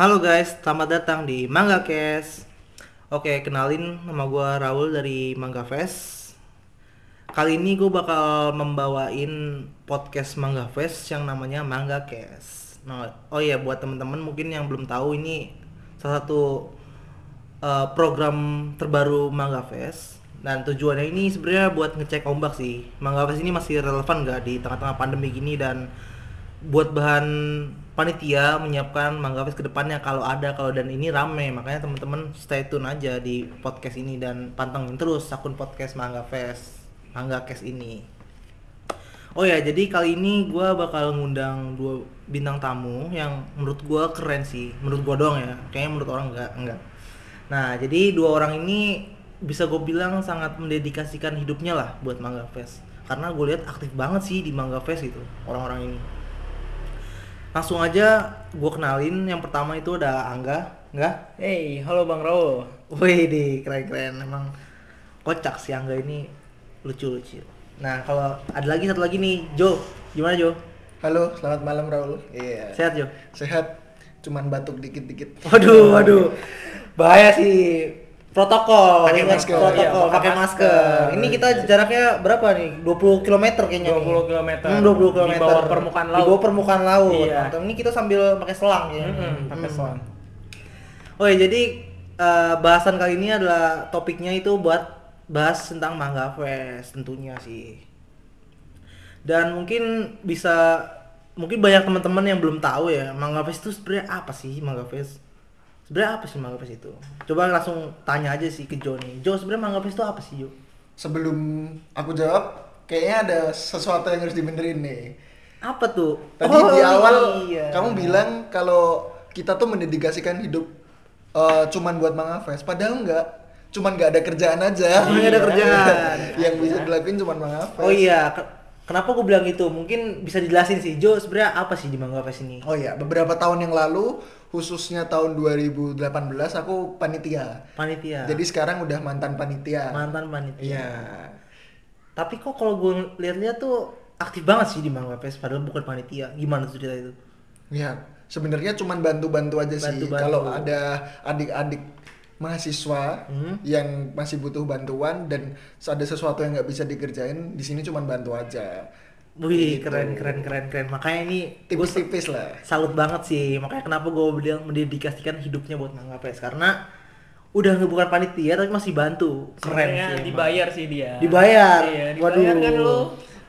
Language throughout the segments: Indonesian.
Halo guys, selamat datang di Mangga Kes. Oke, kenalin nama gua Raul dari Mangga Fest. Kali ini gue bakal membawain podcast Mangga Fest yang namanya Mangga Kes. Nah, oh iya buat temen-temen mungkin yang belum tahu ini salah satu uh, program terbaru Mangga Fest dan tujuannya ini sebenarnya buat ngecek ombak sih. Mangga Fest ini masih relevan gak di tengah-tengah pandemi gini dan buat bahan panitia menyiapkan Mangga Fest ke depannya kalau ada kalau dan ini rame. Makanya teman-teman stay tune aja di podcast ini dan pantengin terus akun podcast Mangga Fest Mangga Cast ini. Oh ya jadi kali ini gue bakal ngundang dua bintang tamu yang menurut gue keren sih. Menurut gue doang ya kayaknya menurut orang enggak enggak. Nah jadi dua orang ini bisa gue bilang sangat mendedikasikan hidupnya lah buat Mangga Fest. Karena gue lihat aktif banget sih di Mangga Fest itu orang-orang ini langsung aja gue kenalin. Yang pertama itu ada Angga. Enggak Hey, halo Bang Raul. Wih di keren-keren. Emang kocak si Angga ini. Lucu-lucu. Nah kalau ada lagi satu lagi nih. Jo gimana Jo? Halo, selamat malam Raul. Iya. sehat Jo? Sehat. Cuman batuk dikit-dikit. waduh waduh. Bahaya sih protokol Pakai masker. protokol Iya, pakai masker. masker. ini kita jaraknya berapa nih 20 km kayaknya 20 nih. km. Hmm, 20 km Di bawah permukaan di laut. bawah permukaan laut Iya. Teman-teman, ini kita sambil pakai selang ya Mm-mm, pakai Hmm. selang. Oh ya, jadi eh, bahasan kali ini adalah topiknya itu buat bahas tentang Mangga Fest tentunya sih. Dan mungkin bisa mungkin banyak teman-teman yang belum tahu ya Mangga Fest itu sebenarnya apa sih Mangga Fest? Sebenarnya apa sih Mangga Fest itu? Coba langsung tanya aja sih ke Jo nih. Jo sebenarnya Mangga Fest itu apa sih Jo? Sebelum aku jawab, kayaknya ada sesuatu yang harus dibenerin nih. Apa tuh? Tadi Oh, di awal iya. kamu bilang kalau kita tuh mendedikasikan hidup eh, cuman buat Manga Fest. Padahal enggak. Cuman nggak ada kerjaan aja. Cuman nggak ada kerjaan. yang bisa dilakuin cuman Manga Fest. Oh iya, ke- kenapa gue bilang itu? Mungkin bisa dijelasin sih Jo sebenarnya apa sih di Mangga Fest ini? Oh iya, beberapa tahun yang lalu, khususnya tahun 2018 aku panitia. Panitia. Jadi sekarang udah mantan panitia. mantan panitia. Iya. Tapi kok kalau gue lihat-lihat tuh aktif banget sih di Mangga Fest padahal bukan panitia. Gimana tuh cerita itu? Ya, sebenarnya cuman bantu-bantu aja sih. Bantu-bantu. Kalau ada adik-adik mahasiswa Hmm. yang masih butuh bantuan dan ada sesuatu yang nggak bisa dikerjain, di sini cuman bantu aja. Wih, Gitu. keren keren keren keren. Makanya ini Tipis-tipis lah. salut banget sih. Makanya kenapa gue bilang mendedikasikan hidupnya buat Mangga Fest karena udah nggak bukan panitia tapi masih bantu. Keren Sebenarnya sih. emang. dibayar sih dia. Dibayar. Iya, Waduh. dibayar kan lu.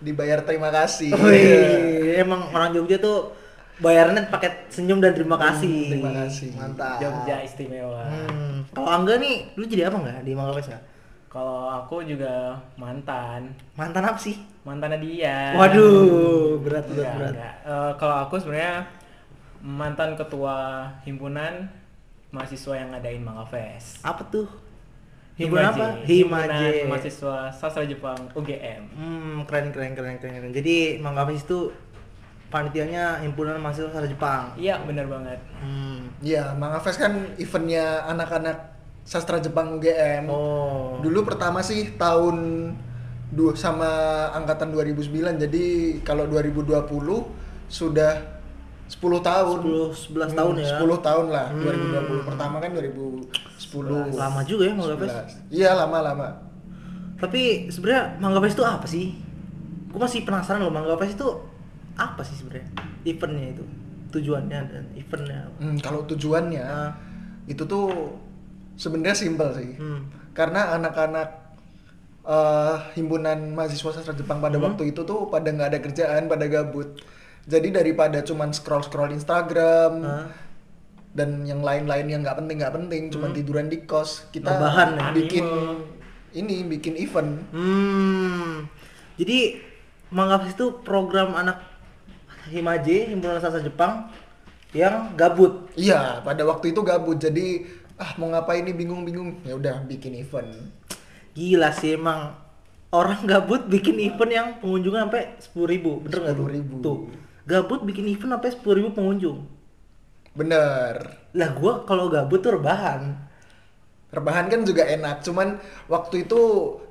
Dibayar terima kasih. Wih, emang orang Jogja tuh bayarnya pakai senyum dan terima kasih. Hmm, terima kasih. Mantap. Jogja istimewa. Hmm. Kalau Angga nih, lu jadi apa nggak di Mangga Fest nggak? Kalau aku juga mantan. Mantan apa sih? Mantannya dia. Waduh, berat berat Enggak, berat. enggak. Eh, kalau aku sebenarnya mantan ketua himpunan mahasiswa yang ngadain Manga Fest. Apa tuh? Himpunan apa? Himpunan Himaje. mahasiswa sastra Jepang UGM. Hmm, keren keren keren keren. keren. Jadi Mangga Fest itu panitianya himpunan mahasiswa sastra Jepang. Iya, benar banget. Hmm. Iya, Manga Fest kan eventnya anak-anak sastra Jepang UGM. Oh. Dulu pertama sih tahun dua sama angkatan 2009. Jadi kalau 2020 sudah 10 tahun. 10 11 tahun ya. 10 tahun lah. Hmm. 2020 pertama kan 2010. Lama juga ya Mangga Fest. 11. Iya, lama-lama. Tapi sebenarnya Mangga Fest itu apa sih? Gue masih penasaran loh Mangga Fest itu apa sih sebenarnya? Eventnya itu, tujuannya dan eventnya. Hmm, kalau tujuannya Ah. itu tuh sebenarnya simpel sih. Hmm. Karena anak-anak eh, himpunan mahasiswa sastra Jepang pada Hmm. waktu itu tuh pada nggak ada kerjaan, pada gabut. Jadi daripada cuman scroll scroll Instagram Ah. dan yang lain-lain yang nggak penting nggak penting, cuman tiduran di kos, kita Rebahan ya? bikin ini bikin event. Hmm. Jadi Mangga Fest itu program anak Himaje, himpunan sastra Jepang yang gabut. Iya, pada waktu itu gabut. Jadi ah mau ngapain nih bingung-bingung. Ya udah bikin event. Gila sih emang orang gabut bikin event yang pengunjungnya sampai 10.000 ribu, bener nggak tuh? 10.000. Tuh, gabut bikin event sampai 10.000 ribu pengunjung. Bener. Lah gua kalau gabut tuh rebahan. Rebahan kan juga enak, cuman waktu itu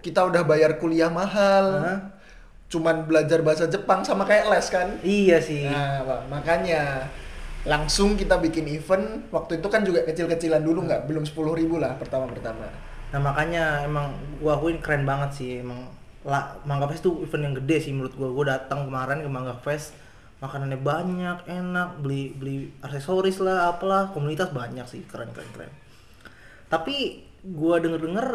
kita udah bayar kuliah mahal. Hah? Cuman belajar bahasa Jepang sama kayak les kan. Iya sih. Nah, makanya langsung kita bikin event waktu itu kan juga kecil-kecilan dulu nggak belum 10.000 ribu lah pertama-pertama Nah makanya emang gua akuin keren banget sih emang lah Mangga Fest tuh event yang gede sih menurut gua. Gua datang kemarin ke Mangga Fest makanannya banyak, enak, beli beli aksesoris lah, apalah, komunitas banyak sih, keren keren keren. Tapi gua denger-denger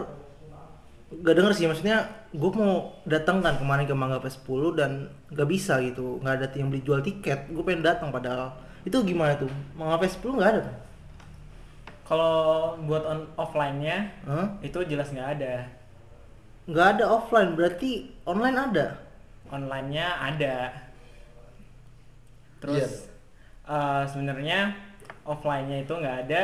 gak denger sih maksudnya gua mau datang kan kemarin ke Mangga Fest 10 dan gak bisa gitu nggak ada yang beli jual tiket gue pengen datang padahal itu gimana tuh Mangga Fest 10 nggak ada tuh Kalau buat on offline-nya Hah? itu jelas nggak ada. nggak ada offline berarti online ada Online-nya ada. Terus eh, sebenarnya offline-nya itu nggak ada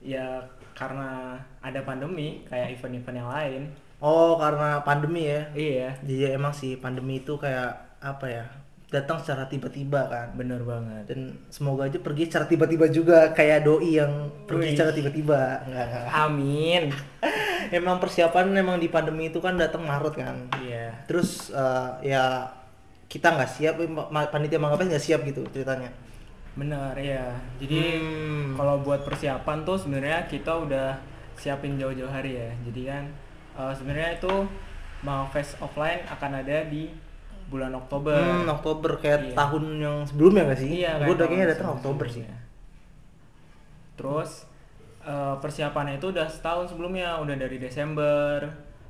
ya karena ada pandemi kayak event-event yang lain. Oh, karena pandemi ya. Iya, Jadi emang sih pandemi itu kayak apa ya? Datang secara tiba-tiba kan. bener banget. Dan semoga aja pergi secara tiba-tiba juga kayak doi yang pergi Wih. secara tiba-tiba. Enggak, enggak. Amin. Emang persiapan emang di pandemi itu kan datang Maret kan. Iya. Terus eh, ya kita nggak siap, ma- panitia Manggapas nggak siap gitu ceritanya. Bener ya. Jadi Hmm. kalau buat persiapan tuh sebenarnya kita udah siapin jauh-jauh hari ya. Jadi kan eh, sebenarnya itu mau Fest offline akan ada di bulan Oktober. Hmm, Oktober kayak Iya. tahun yang sebelumnya nggak sih? Iya, Gue udah kayaknya datang Oktober sih. Terus eh, persiapannya itu udah setahun sebelumnya, udah dari Desember,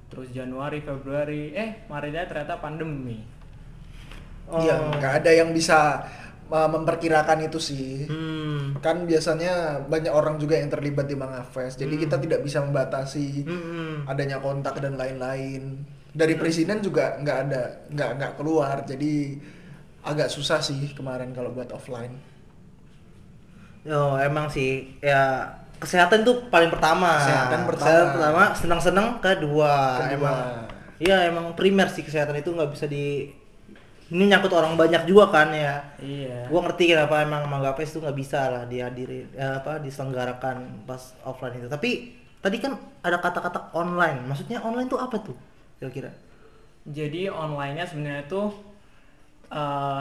terus Januari, Februari, eh Maretnya ternyata pandemi. Iya, Oh. nggak ada yang bisa uh, memperkirakan itu sih. Hmm. Kan biasanya banyak orang juga yang terlibat di Manga Fest. Jadi kita tidak bisa membatasi Hmm. adanya kontak dan lain-lain. Dari presiden juga nggak ada, nggak nggak keluar. Jadi agak susah sih kemarin kalau buat offline. Oh emang sih ya kesehatan tuh paling pertama. Kesehatan pertama. Kesehatan pertama, senang-senang kedua. Kedua. Emang. Iya emang primer sih kesehatan itu nggak bisa di ini nyangkut orang banyak juga kan ya. Iya. Gua ngerti kenapa emang Mangga Fest tuh nggak bisa lah dihadiri ya, apa diselenggarakan pas offline itu. Tapi tadi kan ada kata-kata online. Maksudnya online tuh apa tuh kira-kira? Jadi online-nya sebenarnya tuh eh,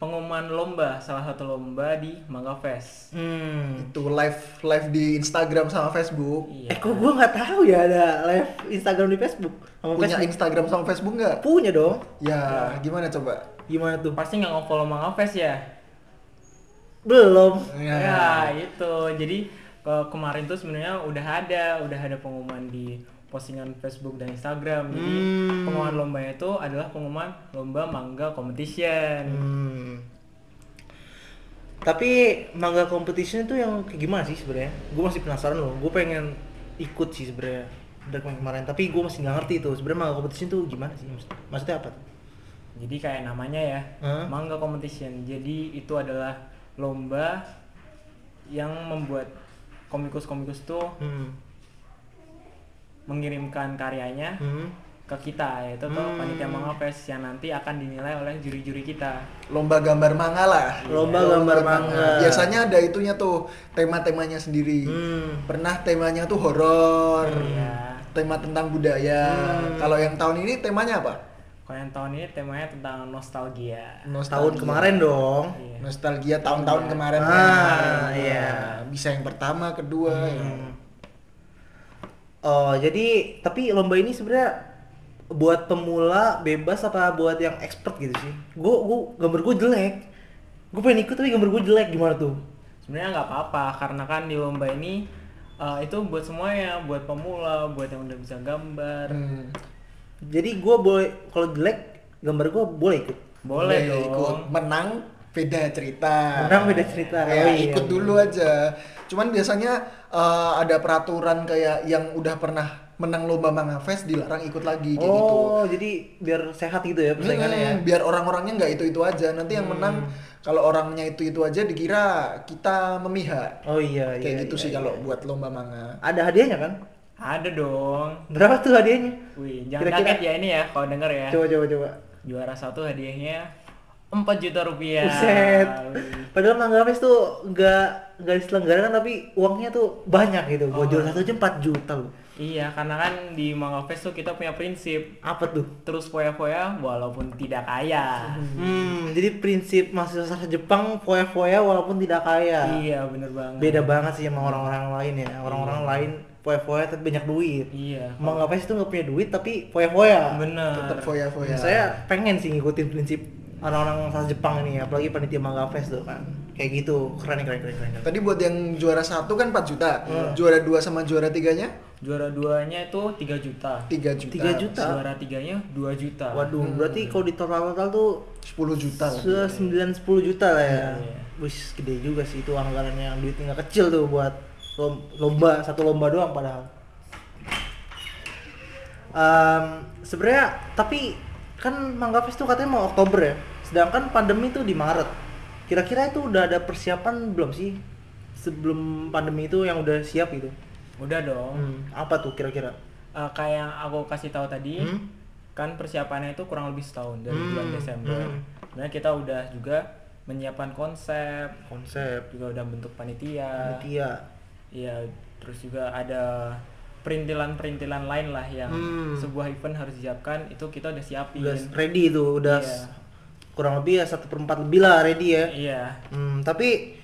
pengumuman lomba, salah satu lomba di Mangga Fest. Hmm. Itu live live di Instagram sama Facebook. Iya. Eh kok gua nggak tahu ya ada live Instagram di Facebook sama Punya Facebook? Instagram sama Facebook nggak? Punya dong. Ya, gimana coba? Gimana tuh? Pasti nggak nge-follow Mangga Fest ya? Belum. Ya, itu. Jadi ke kemarin tuh sebenarnya udah ada, udah ada pengumuman di postingan Facebook dan Instagram. Jadi Hmm. pengumuman lombanya itu adalah pengumuman lomba mangga competition. Hmm. Tapi manga competition itu yang kayak gimana sih sebenarnya? Gue masih penasaran loh. Gue pengen ikut sih sebenarnya dari kemarin kemarin. Tapi gue masih nggak ngerti itu sebenarnya manga competition itu gimana sih? Maksud- Maksudnya apa? tuh? Jadi kayak namanya ya, Hah? mangga competition. Jadi itu adalah lomba yang membuat komikus-komikus tuh Hmm. Mengirimkan karyanya Hmm. ke kita yaitu ke Hmm. panitia manga fest yang nanti akan dinilai oleh juri-juri kita. Lomba gambar manga lah. Lomba gambar manga. Biasanya ada itunya tuh tema-temanya sendiri. Hmm. Pernah temanya tuh horor. Iya. Tema tentang budaya. Hmm. Kalau yang tahun ini temanya apa? Kalau yang tahun ini temanya tentang nostalgia. Tahun kemarin dong. Iya. Nostalgia tahun-tahun Iya. kemarin. Ah, kan. iya. Bisa yang pertama, kedua. ya. Hmm. Oh, jadi tapi lomba ini sebenarnya buat pemula bebas apa buat yang expert gitu sih? Gue gue gambar gue jelek. Gue pengen ikut tapi gambar gue jelek gimana tuh? Sebenarnya nggak apa-apa karena kan di lomba ini eh, itu buat semuanya, buat pemula, buat yang udah bisa gambar. Hmm. Jadi gue boleh kalau jelek gambar gue boleh ikut. Boleh dong. ikut. Menang beda cerita. Menang beda cerita. Ya, Oh, iya. ikut dulu aja. Cuman biasanya eh, ada peraturan kayak yang udah pernah menang lomba manga fest dilarang ikut lagi kayak gitu. Oh, jadi biar sehat gitu ya persaingannya ya. Hmm, biar orang-orangnya nggak itu itu aja. Nanti yang menang kalau orangnya itu itu aja dikira kita memihak. Oh iya iya. Kayak gitu iya, sih iya. kalau buat lomba manga. Ada hadiahnya kan? Ada dong. Berapa tuh hadiahnya? Wih, jangan Kira-kira- kaget ya ini ya kalau denger ya. Coba coba coba. Juara satu hadiahnya 4 juta rupiah. Buset. Padahal Mangga Fest tuh nggak nggak diselenggarakan tapi uangnya tuh banyak gitu. Buat Oh. juara satu aja 4 juta loh. Iya, karena kan di Manga Fest tuh kita punya prinsip Apa tuh? terus foya-foya walaupun tidak kaya. Hmm, jadi prinsip mahasiswa Jepang foya-foya walaupun tidak kaya. Iya, bener banget. Beda banget sih sama orang-orang lain ya. Orang-orang lain foya-foya tapi banyak duit. Iya. Emang ngapain itu nggak punya duit tapi foya-foya. Bener. tetap foya-foya Saya pengen sih ngikutin prinsip orang-orang asal Jepang ini, apalagi panitia Manga Fest tuh kan. Kayak gitu, keren keren keren keren. tadi buat yang juara satu kan 4 juta Hmm. juara dua sama juara tiganya Juara duanya itu 3 juta. 3 juta 3 juta. Juara tiganya 2 juta. Waduh, berarti kalau di total-total tuh 10 juta lah sudah 9 10 juta lah ya. Iya. Wis gede juga sih itu anggarannya yang duitnya kecil tuh buat lom- lomba satu lomba doang padahal. Em, sebenarnya tapi kan Mangga Fest tuh katanya mau Oktober ya. Sedangkan pandemi tuh di Maret. Kira-kira itu udah ada persiapan belum sih? Sebelum pandemi itu yang udah siap gitu. Udah dong. Hmm, apa tuh kira-kira? Eh, kayak yang aku kasih tahu tadi, Hmm? kan persiapannya itu kurang lebih setahun dari Hmm, bulan Desember. hmm. Sebenarnya kita udah juga menyiapkan konsep, Konsep, juga udah bentuk panitia. panitia. Iya, terus juga ada perintilan-perintilan lain lah yang Hmm. sebuah event harus disiapkan itu kita udah siapin. Udah ready itu, udah Iya. Kurang lebih ya satu per empat lebih lah ready ya. Iya, Hmm, tapi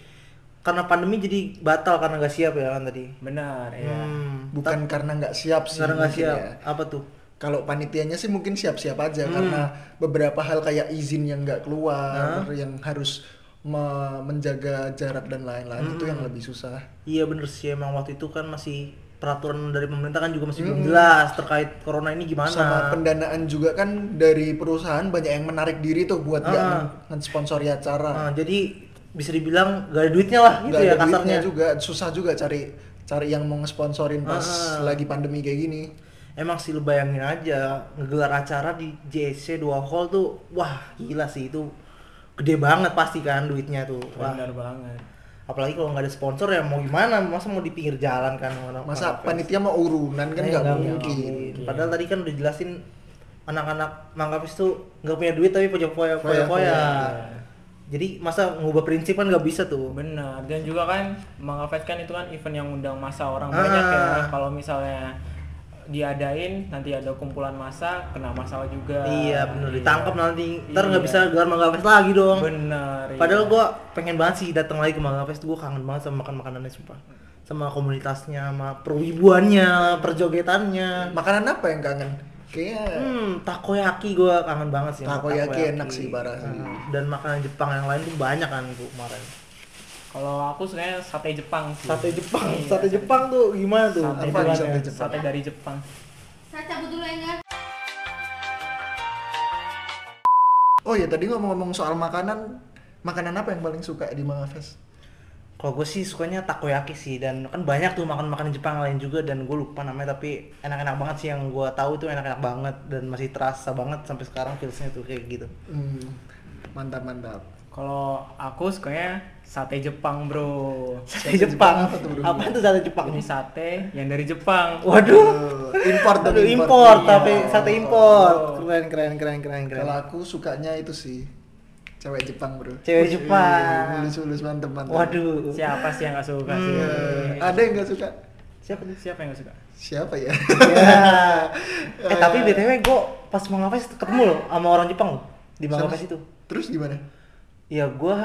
karena pandemi jadi batal karena nggak siap ya kan tadi. benar ya. Hmm, bukan karena nggak siap sih karena nggak siap. ya. Apa tuh? kalau panitianya sih mungkin siap-siap aja Hmm. karena beberapa hal kayak izin yang nggak keluar Hah? yang harus me- menjaga jarak dan lain-lain itu Hmm. yang lebih susah Iya bener sih emang waktu itu kan masih peraturan dari pemerintah kan juga masih belum Hmm. jelas terkait corona ini gimana. sama pendanaan juga kan dari perusahaan banyak yang menarik diri tuh buat Ah. men- mensponsori acara Nah, jadi bisa dibilang gak ada duitnya lah gitu nggak ya ada duitnya kasarnya. juga susah juga cari cari yang mau ngesponsorin pas Ah. lagi pandemi kayak gini Emang sih lu bayangin aja ngegelar acara di JSC 2 hall tuh wah gila sih itu gede banget pasti kan duitnya tuh. Wah, Benar banget. Apalagi kalau nggak ada sponsor ya mau gimana masa mau di pinggir jalan kan orang masa orang panitia mau urunan kan Eh, nggak mungkin. mungkin. padahal tadi kan udah jelasin anak-anak Mangga Fest tuh nggak punya duit tapi punya foya Foya-foya. foya jadi masa ngubah prinsip kan nggak bisa tuh Benar. Dan juga kan Manga Fest kan itu kan event yang undang masa orang Ah. banyak ya. Kalau misalnya diadain nanti ada kumpulan masa kena masalah juga. iya bener ditangkap nanti ntar Iya. nggak bisa gelar Mangga Fest lagi dong Benar. padahal iya. gua pengen banget sih datang lagi ke Mangga Fest gua kangen banget sama makan makanannya sumpah sama komunitasnya sama perwibuannya perjogetannya makanan apa yang kangen kayaknya Hmm, takoyaki gua kangen banget sih. sama Takoyaki enak sih, parah sih. Hmm, Dan makanan Jepang yang lain tuh banyak kan bu kemarin. Kalau aku sebenarnya sate Jepang sih. Sate Jepang, Iya, sate Jepang tuh gimana tuh? Sate, Apa dari, nih sate Jepang? sate dari Jepang. Saya cabut dulu ya enggak? oh ya tadi ngomong-ngomong soal makanan makanan apa yang paling suka di Mangafest Kalau gue sih sukanya takoyaki sih dan kan banyak tuh makan makanan Jepang lain juga dan gue lupa namanya tapi enak-enak banget sih yang gue tahu itu enak-enak banget dan masih terasa banget sampai sekarang feelsnya tuh kayak gitu. hmm, mantap mantap Kalau aku sukanya sate Jepang, Bro. Sate Jepang Jepang. apa tuh, bro? Apa tuh sate Jepang? Ini sate yang dari Jepang. Waduh. Import Aduh, tapi import Iya. tapi sate import. Oh. Keren keren keren keren keren. kalau aku sukanya itu sih cewek Jepang bro Cewek Jepang. mulus mantep mantep Waduh. Siapa sih yang gak suka sih? Eh, ada yang nggak suka Siapa tuh? Siapa yang gak suka? siapa ya Ya. eh tapi btw gue pas mau ngapes ketemu loh sama orang Jepang loh di Mangapes itu. terus gimana Ya gue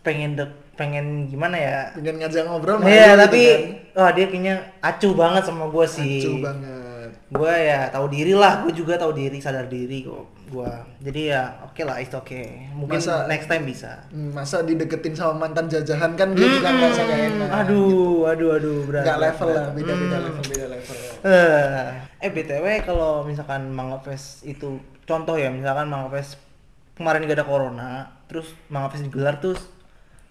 pengen dek pengen gimana ya? pengen ngajak ngobrol Iya malu tapi gitu wah dia kayaknya acuh banget sama gue kan. sih. Acuh banget Gue ya tahu diri lah, gue juga tahu diri, sadar diri kok gue. Jadi ya oke lah, it's okay. Mungkin Masa- next time bisa. Hmm, masa dideketin sama mantan jajahan kan dia juga ngerasa gak enak Hmm, Aduh, aduh, aduh, berat. nggak level berat. lah beda beda Hmm. level beda level Eh, eh btw kalau misalkan Manga Fest itu contoh ya misalkan Manga Fest kemarin gak ada corona, terus Manga Fest digelar terus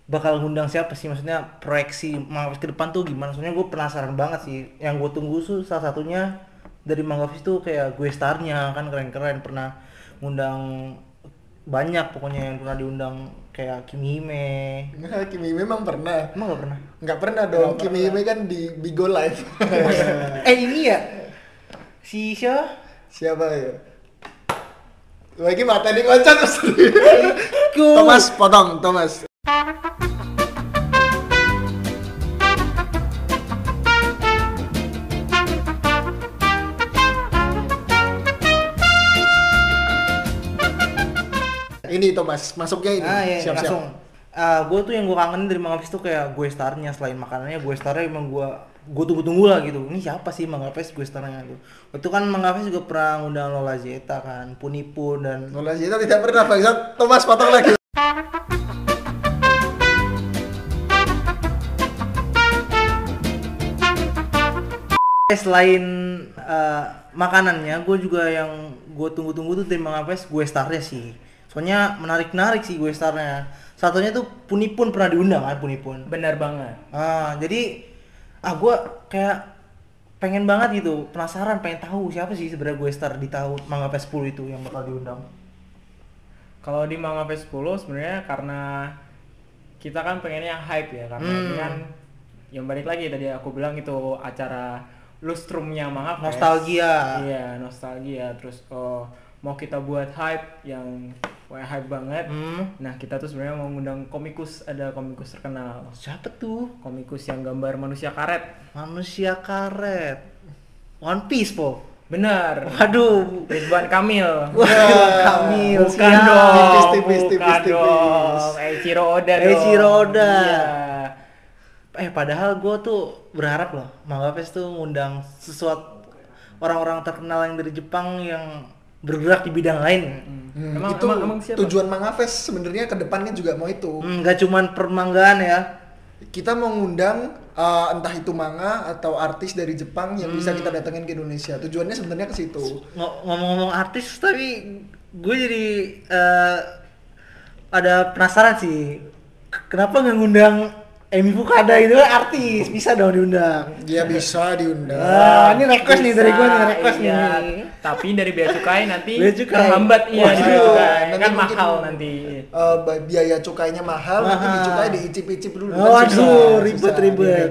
bakal ngundang siapa sih? Maksudnya proyeksi Manga Fest ke depan tuh gimana? Soalnya gue penasaran banget sih. Yang gue tunggu tuh salah satunya dari Manga Fest tuh kayak gue starnya kan keren-keren pernah ngundang banyak pokoknya yang pernah diundang kayak Kimi Hime. Nggak, Kimi memang pernah Emang gak pernah? nggak pernah dong Kimi Hime kan di Bigo Live eh ini ya si siapa? siapa ya lagi mata di terus. Thomas potong Thomas. Ini Thomas masuknya ini. Ah, iya, iya siap, -siap. Ah, gue tuh yang gue kangen dari Mangapis tuh kayak gue starnya. Selain makanannya gue starnya emang gue gue tunggu-tunggu lah gitu ini siapa sih Manga Fest gue starnya tuh itu kan Manga Fest juga pernah ngundang Lola Zeta kan Punipun dan Lola Zeta tidak pernah bangsat. Thomas potong lagi. Eh, selain eh, makanannya gue juga yang gue tunggu-tunggu tuh dari Manga Fest gue starnya sih soalnya menarik-menarik sih gue starnya satunya tuh Punipun pernah diundang kan Punipun Benar banget. Ah, jadi ah gue kayak pengen banget gitu, penasaran, pengen tahu siapa sih sebenarnya gue star di tahun Manga Fest 10 itu yang bakal diundang. Kalau di Manga Fest 10 sebenarnya karena kita kan pengennya yang hype ya karena Hmm. ini kan yang balik lagi tadi aku bilang itu acara lustrumnya Manga. Nostalgia. Iya, nostalgia. Terus oh, mau kita buat hype yang kayak hype banget. Hmm, Nah, kita tuh sebenarnya mau ngundang komikus, ada komikus terkenal. siapa tuh? Komikus yang gambar manusia karet. Manusia karet. One Piece, po. Benar. Waduh. Ridwan Kamil. Wah, Kamil. Bukan siap. dong. Tipis, tipis, bukan tipis, tipis. dong. Eiichiro Oda dong. Eiichiro Oda. Iya. Eh, padahal gue tuh berharap loh, Manga Fest tuh ngundang sesuatu orang-orang terkenal yang dari Jepang yang bergerak di bidang lain. Hmm, Emang, itu emang, emang siapa? tujuan Manga Fest sebenarnya ke depannya juga mau itu. Hmm, Nggak cuman permanggaan ya. Kita mau ngundang uh, entah itu manga atau artis dari Jepang yang bisa Hmm. kita datengin ke Indonesia. Tujuannya sebenarnya ke situ. Ngo- ngomong-ngomong artis tapi gue jadi eh, ada penasaran sih kenapa nggak ngundang Emi Fukada itu kan artis bisa dong diundang Dia bisa diundang. Ah, ini request nih dari gue nih Bisa, request iya. nih Tapi dari bea cukai nanti Bea cukai. terhambat iya di bea Waduh, cukai. nanti kan mungkin- mahal nanti. Uh, biaya cukainya mahal, nanti Mahal. dicukai diicip-icip dulu. oh, Kan aduh susah. ribet ribet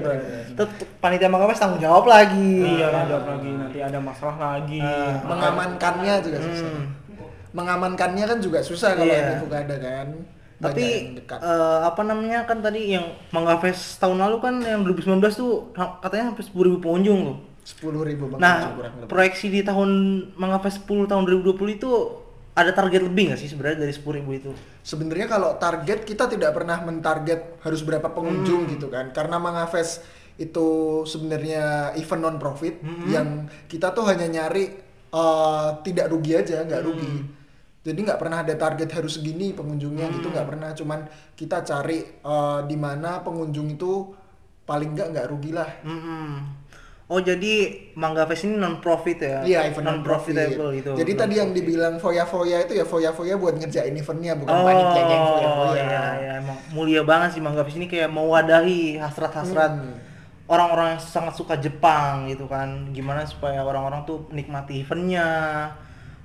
Tetep panitia Mangkapes tanggung jawab lagi Iya, ada lagi nanti ada masalah lagi. Ah. Mengamankannya juga susah. Hmm. Mengamankannya kan juga susah kalau Iya. ini Fukada kan. Tapi eh, apa namanya kan tadi yang Mangga Fest tahun lalu kan yang 2019 tuh katanya sampai 10.000 pengunjung loh sepuluh ribu bang Nah, kurang proyeksi di tahun Manga Fest 10 tahun 2020 itu ada target lebih nggak sih sebenarnya dari 10.000 itu? Sebenarnya kalau target kita tidak pernah mentarget harus berapa pengunjung Hmm. gitu kan. Karena Mangafest itu sebenarnya event non profit Hmm. yang kita tuh hanya nyari eh, tidak rugi aja, nggak Hmm. rugi. Jadi nggak pernah ada target harus segini pengunjungnya gitu Hmm. nggak pernah. Cuman kita cari eh, di mana pengunjung itu paling nggak nggak rugi lah. Mm-mm. Oh jadi Manga Fest ini non profit ya? Iya, event non non profit. profitable gitu. Jadi tadi yang dibilang foya-foya itu ya foya-foya buat ngerjain eventnya bukan Oh, panitia yang foya-foya. iya, iya, emang mulia banget sih Manga Fest ini kayak mewadahi hasrat-hasrat Hmm. orang-orang yang sangat suka Jepang gitu kan. Gimana supaya orang-orang tuh menikmati eventnya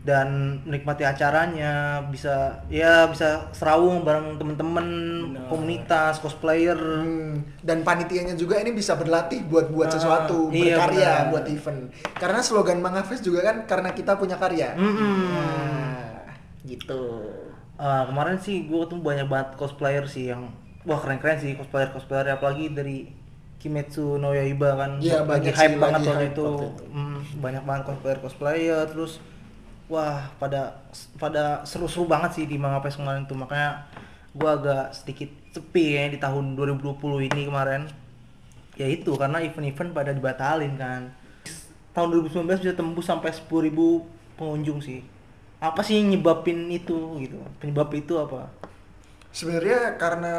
dan menikmati acaranya bisa ya bisa serawung bareng temen-temen Benar. komunitas cosplayer Hmm, dan panitianya juga ini bisa berlatih buat buat Ah, sesuatu, iya, berkarya benar. buat event. Karena slogan Mangafest juga kan karena kita punya karya. Mm-mm. Nah, gitu. Ah, kemarin sih gue tuh banyak banget cosplayer sih yang wah keren-keren sih cosplayer cosplayer apalagi dari Kimetsu no Yaiba kan Iya, lagi hype banget waktu itu. waktu itu. Hmm, banyak banget cosplayer cosplayer terus wah pada pada seru-seru banget sih di Manga Fest kemarin tuh. Makanya gua agak sedikit sepi ya di tahun 2020 ini kemarin. Ya itu karena event-event pada dibatalin kan. Tahun 2019 bisa tembus sampai 10.000 pengunjung sih. Apa sih yang nyebabin itu gitu? Penyebab itu apa? Sebenarnya karena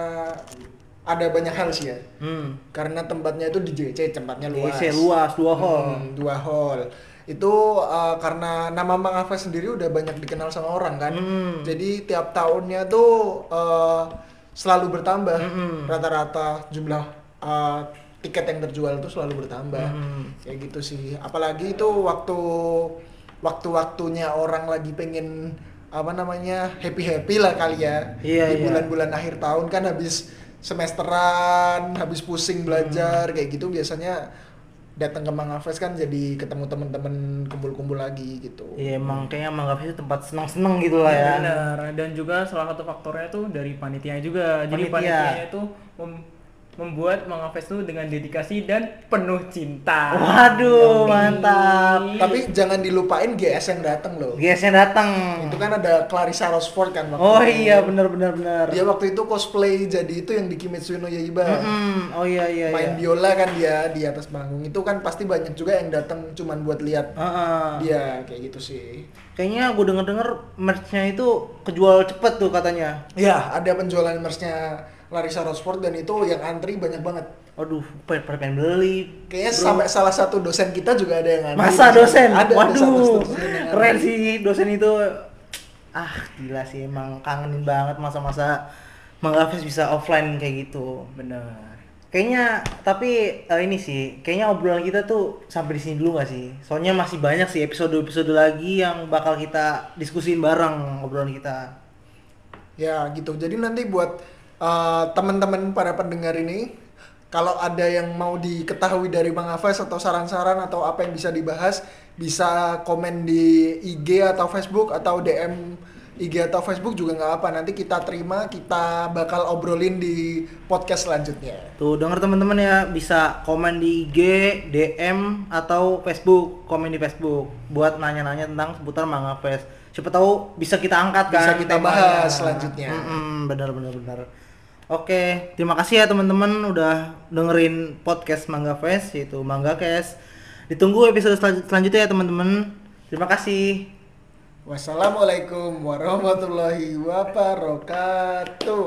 ada banyak hal sih ya. hmm. Karena tempatnya itu di JC, tempatnya luas. JC luas dua hall. Hmm, dua hall. Itu uh, karena nama Mangafest sendiri udah banyak dikenal sama orang kan. Hmm. Jadi tiap tahunnya tuh uh, selalu bertambah. Mm-mm. Rata-rata jumlah uh, tiket yang terjual tuh selalu bertambah. Mm. Kayak gitu sih. Apalagi itu waktu waktu-waktunya orang lagi pengen apa namanya happy-happy lah kali ya. Iya, Di iya. bulan-bulan akhir tahun kan habis semesteran, habis pusing belajar kayak gitu biasanya datang ke Mangafest kan jadi ketemu teman-teman kumpul-kumpul lagi gitu. Iya emang kayaknya Mangga Fest itu tempat senang-senang gitu lah ya. Benar. Dan juga salah satu faktornya tuh dari panitia juga. Jadi Panitia. panitia itu mem- membuat Manga Fest itu dengan dedikasi dan penuh cinta. Waduh, mantap. Tapi jangan dilupain GS yang datang loh. Guys yang datang. Itu kan ada Clarissa Rosford kan waktu Oh itu. iya benar benar benar. Dia waktu itu cosplay jadi itu yang di Kimetsu no Yaiba. Mm-mm. Oh iya iya Main iya. biola kan dia di atas panggung. Itu kan pasti banyak juga yang datang cuman buat lihat Heeh. dia kayak gitu sih. Kayaknya gue denger denger merchnya itu kejual cepet tuh katanya. Ya, ada penjualan merch-nya Larissa Rosford dan itu yang antri banyak banget. Waduh, pengen, pengen beli. Kayaknya Bro. sampai salah satu dosen kita juga ada yang antri. Masa dosen? Ada, ada Waduh, satu dosen yang keren sih dosen itu. Ah, gila sih emang kangenin banget masa-masa Manggafes bisa offline kayak gitu. Bener. Kayaknya tapi eh, ini sih, kayaknya obrolan kita tuh sampai di sini dulu gak sih? Soalnya masih banyak sih episode-episode lagi yang bakal kita diskusin bareng obrolan kita. Ya gitu. Jadi nanti buat uh, teman-teman para pendengar ini, kalau ada yang mau diketahui dari Bang Afes atau saran-saran atau apa yang bisa dibahas, bisa komen di IG atau Facebook atau DM IG atau Facebook juga nggak apa. Nanti kita terima, kita bakal obrolin di podcast selanjutnya. Tuh denger teman-teman ya bisa komen di IG, DM atau Facebook, komen di Facebook buat nanya-nanya tentang seputar Manga Fest. Siapa tahu bisa kita angkat kan Bisa kita temanya. bahas selanjutnya. Mm-mm, benar benar benar. Oke, terima kasih ya teman-teman udah dengerin podcast Mangga Fest yaitu Mangga Cast. Ditunggu episode selan- selanjutnya ya teman-teman. Terima kasih. Wassalamualaikum warahmatullahi wabarakatuh.